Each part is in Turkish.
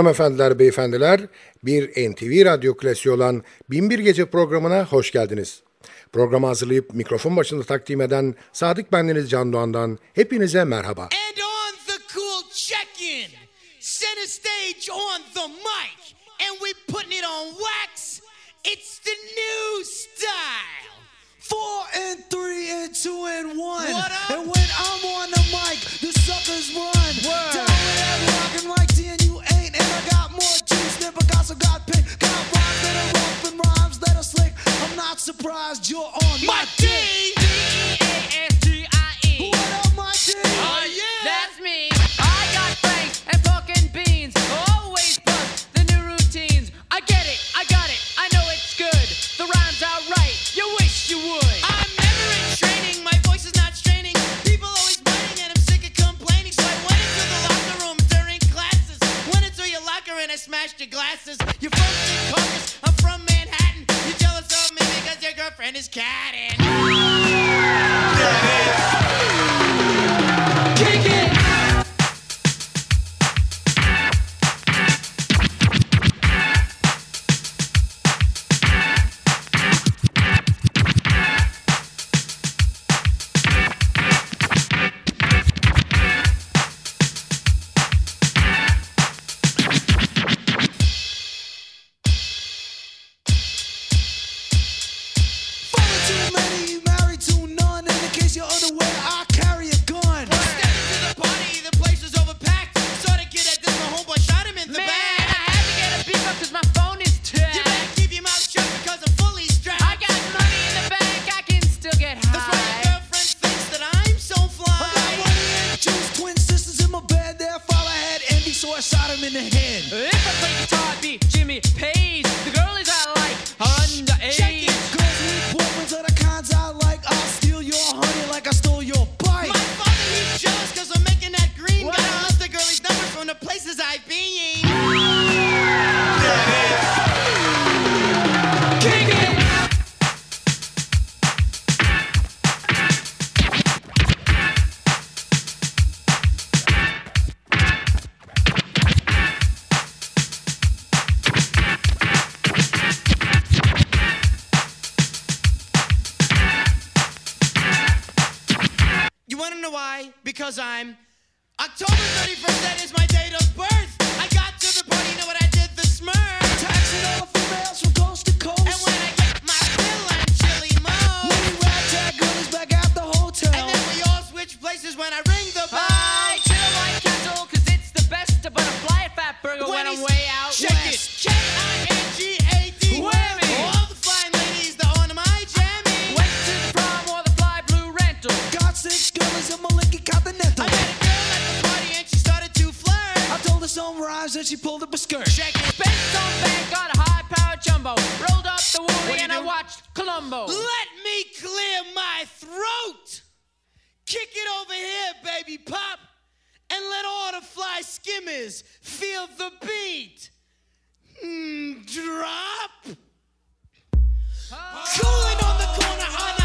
Hanımefendiler, beyefendiler, bir NTV Radyo klasiği olan Binbir Gece programına hoş geldiniz. Programı hazırlayıp mikrofon başında takdim eden Sadık Bendeniz Can Doğan'dan hepinize merhaba. And on the cool check-in, center stage on the mic, and we putting it on wax, it's the new style. Four and three and two and one. What up? And when I'm on the mic, the suckers run. Word. Down there rocking like T and you not surprised you're on my, My D, dick. If I take guitar, I'd be Jimmy Page. Let me clear my throat. Kick it over here, baby pop, and let all the fly skimmers feel the beat. Mm, drop. Oh. Cooling on the corner,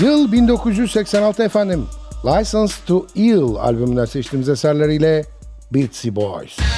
Yıl 1986 efendim. License to Ill albümünden seçtiğimiz eserleriyle Beatsy Boys.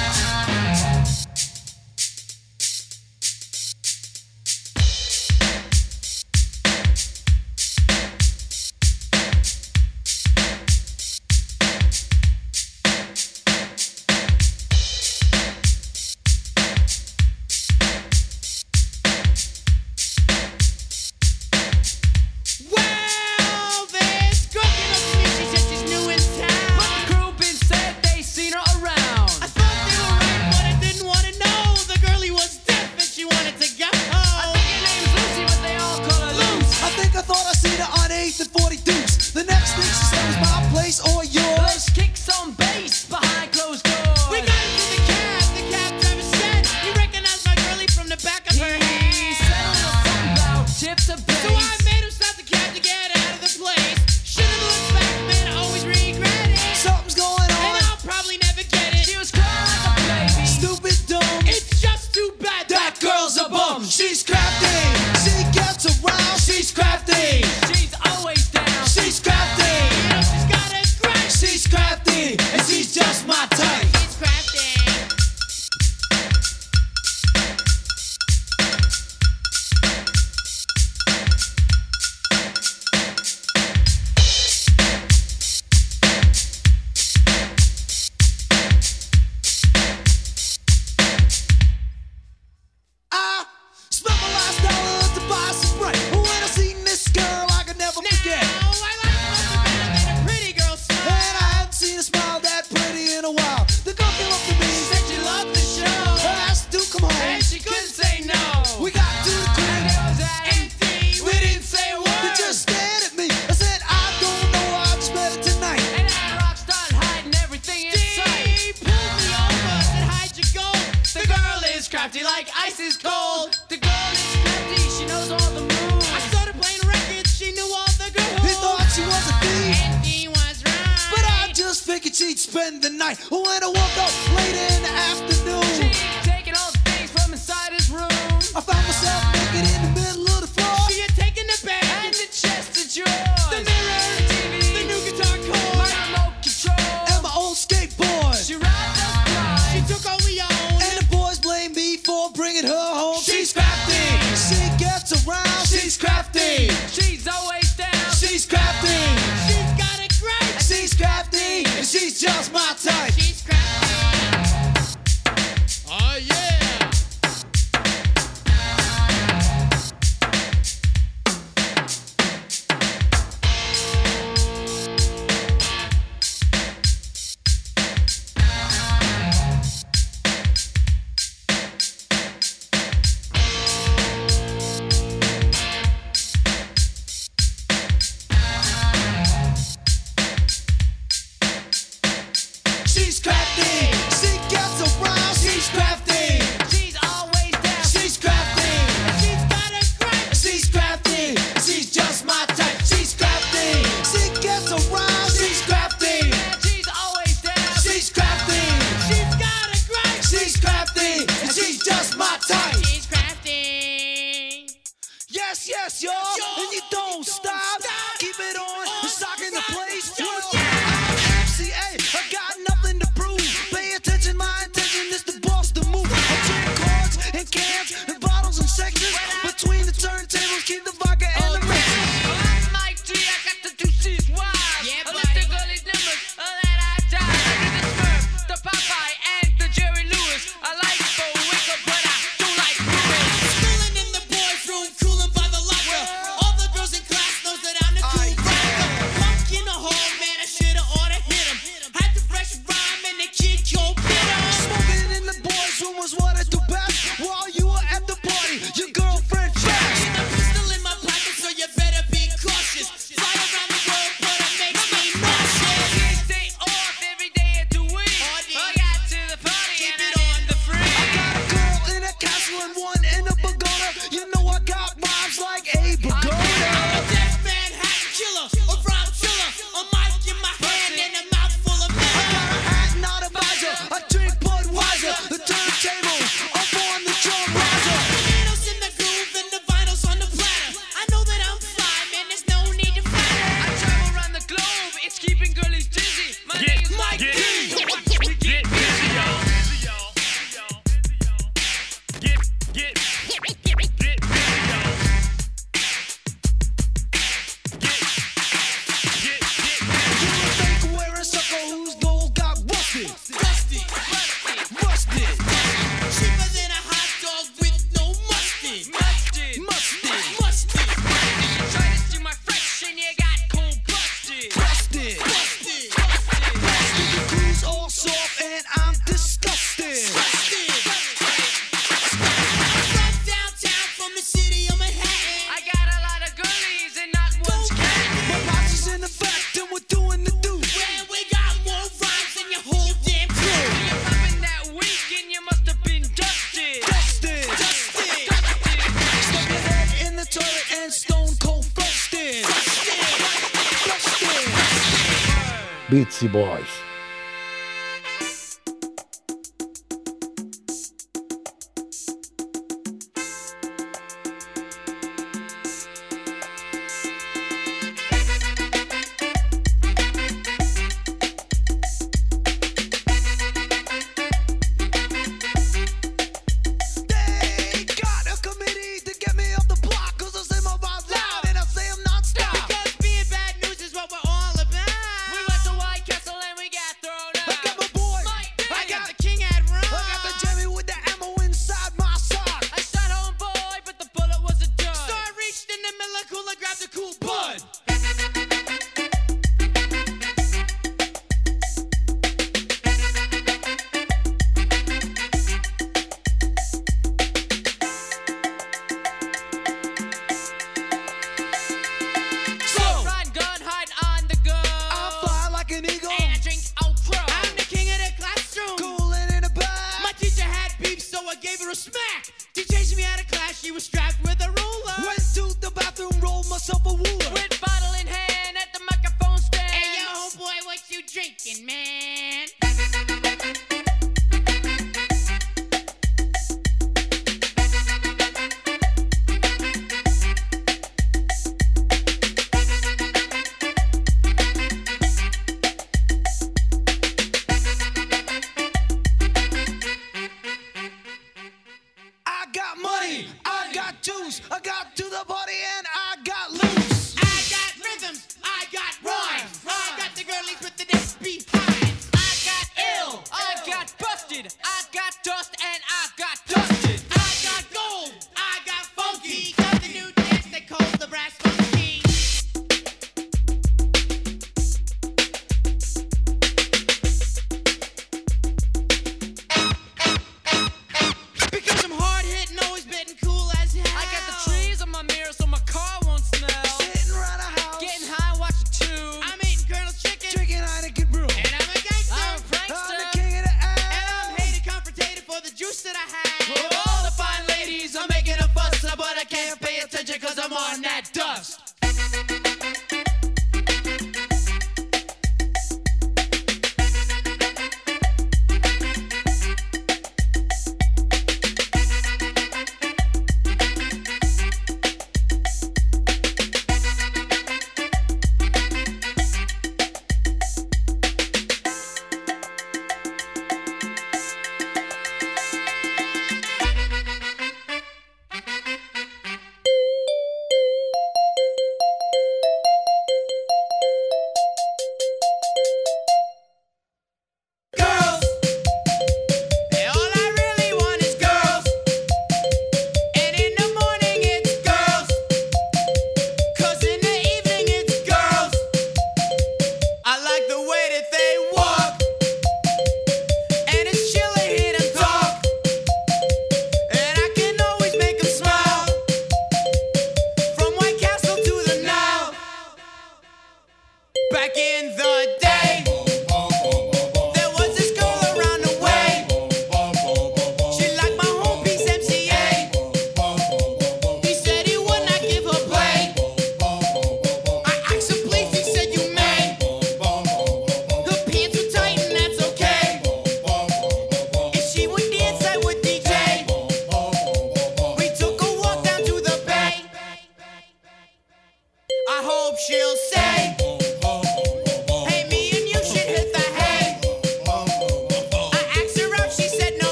she'll say.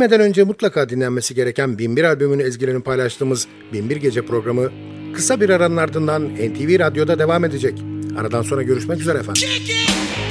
Ölmeden önce mutlaka dinlenmesi gereken 1001 albümünü ezgilerini paylaştığımız 1001 Gece programı kısa bir aranın ardından NTV Radyo'da devam edecek. Aradan sonra görüşmek üzere efendim. Çekil!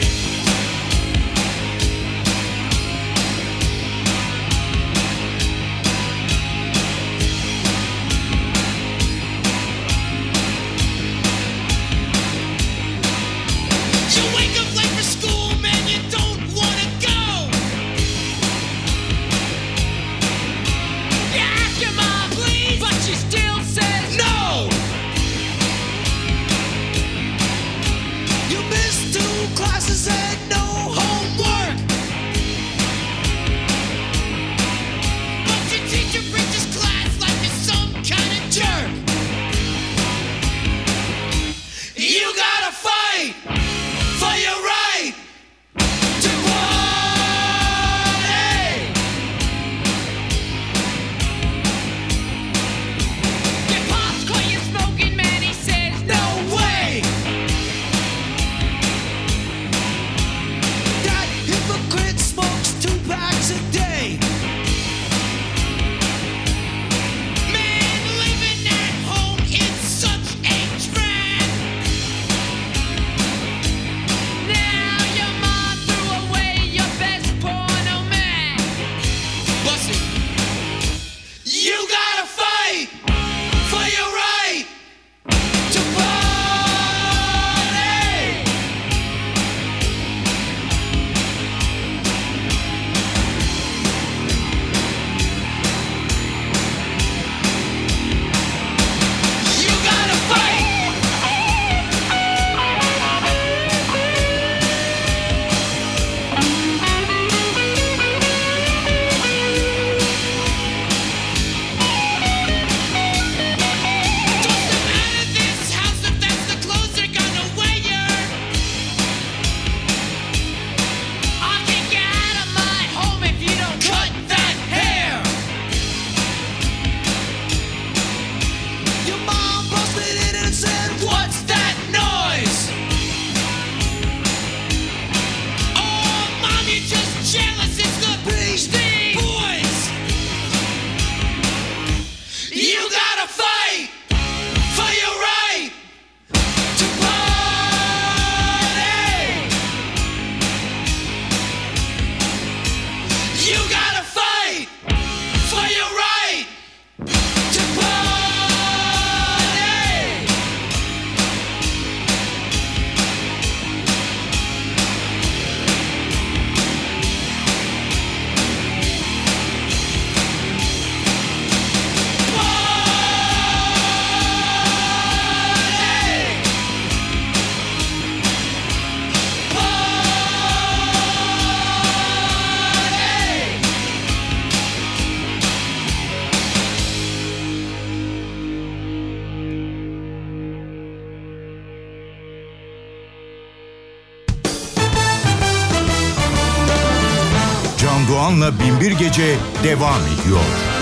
gece devam ediyor.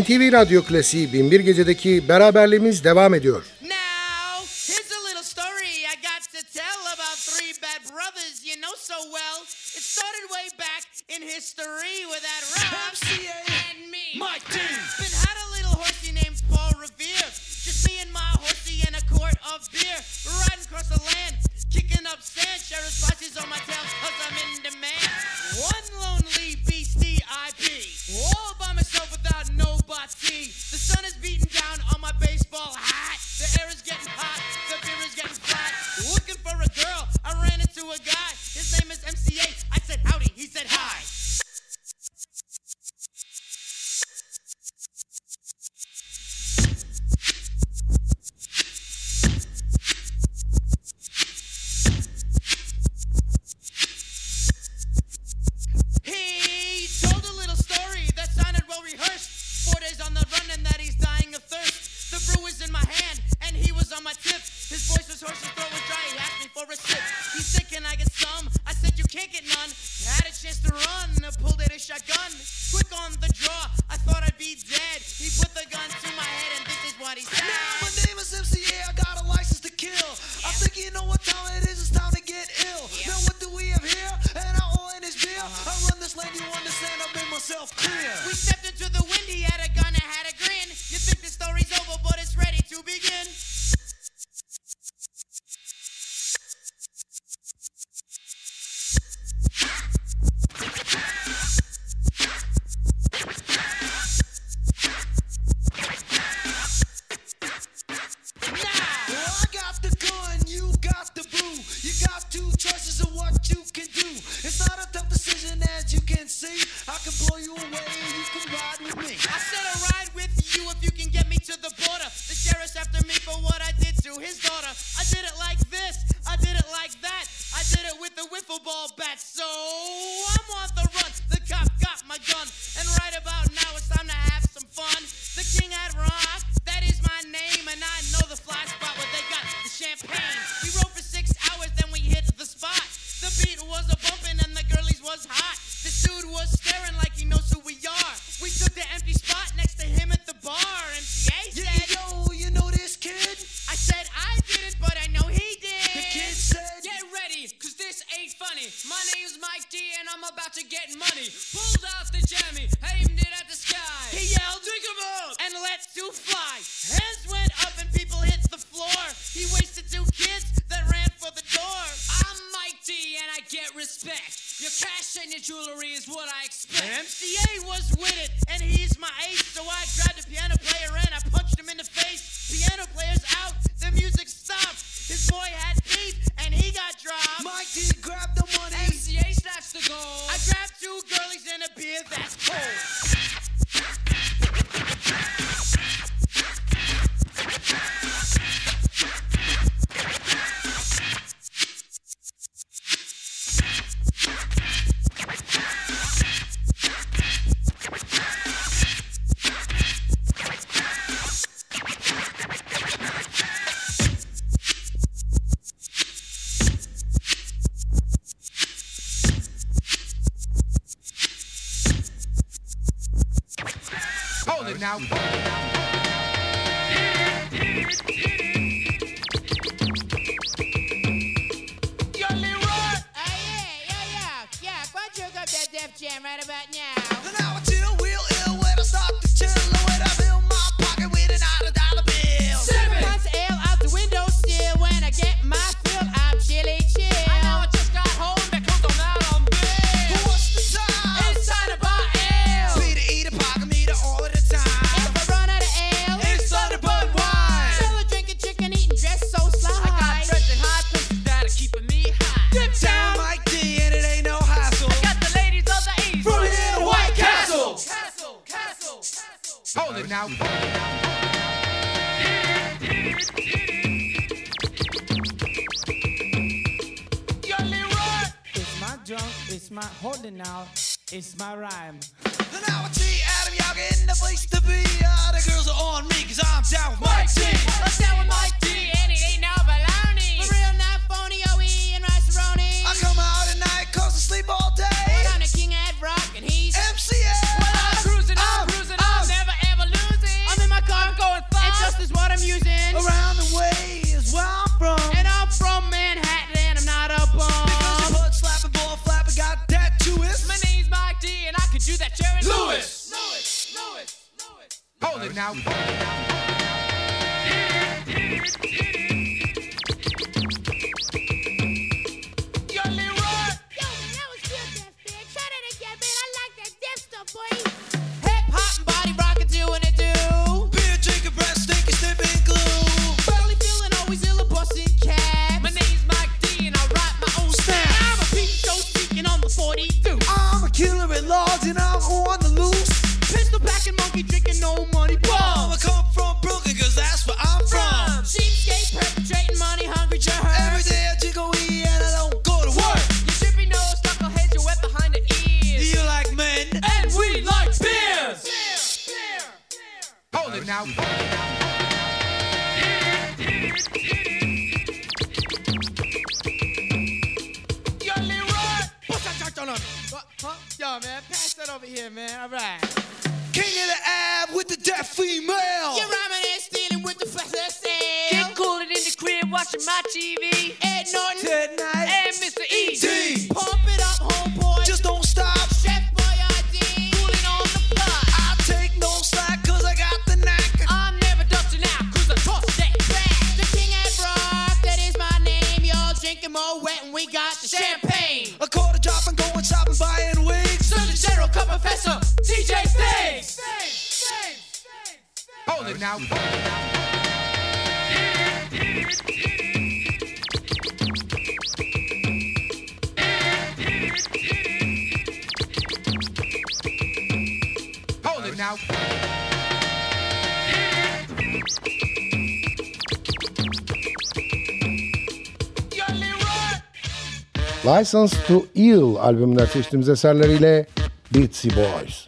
NTV Radyo Klasiği 1001 Gece'deki beraberliğimiz devam ediyor. It's my rhyme. License to Ill albümünden seçtiğimiz eserleriyle Beatsy Boys.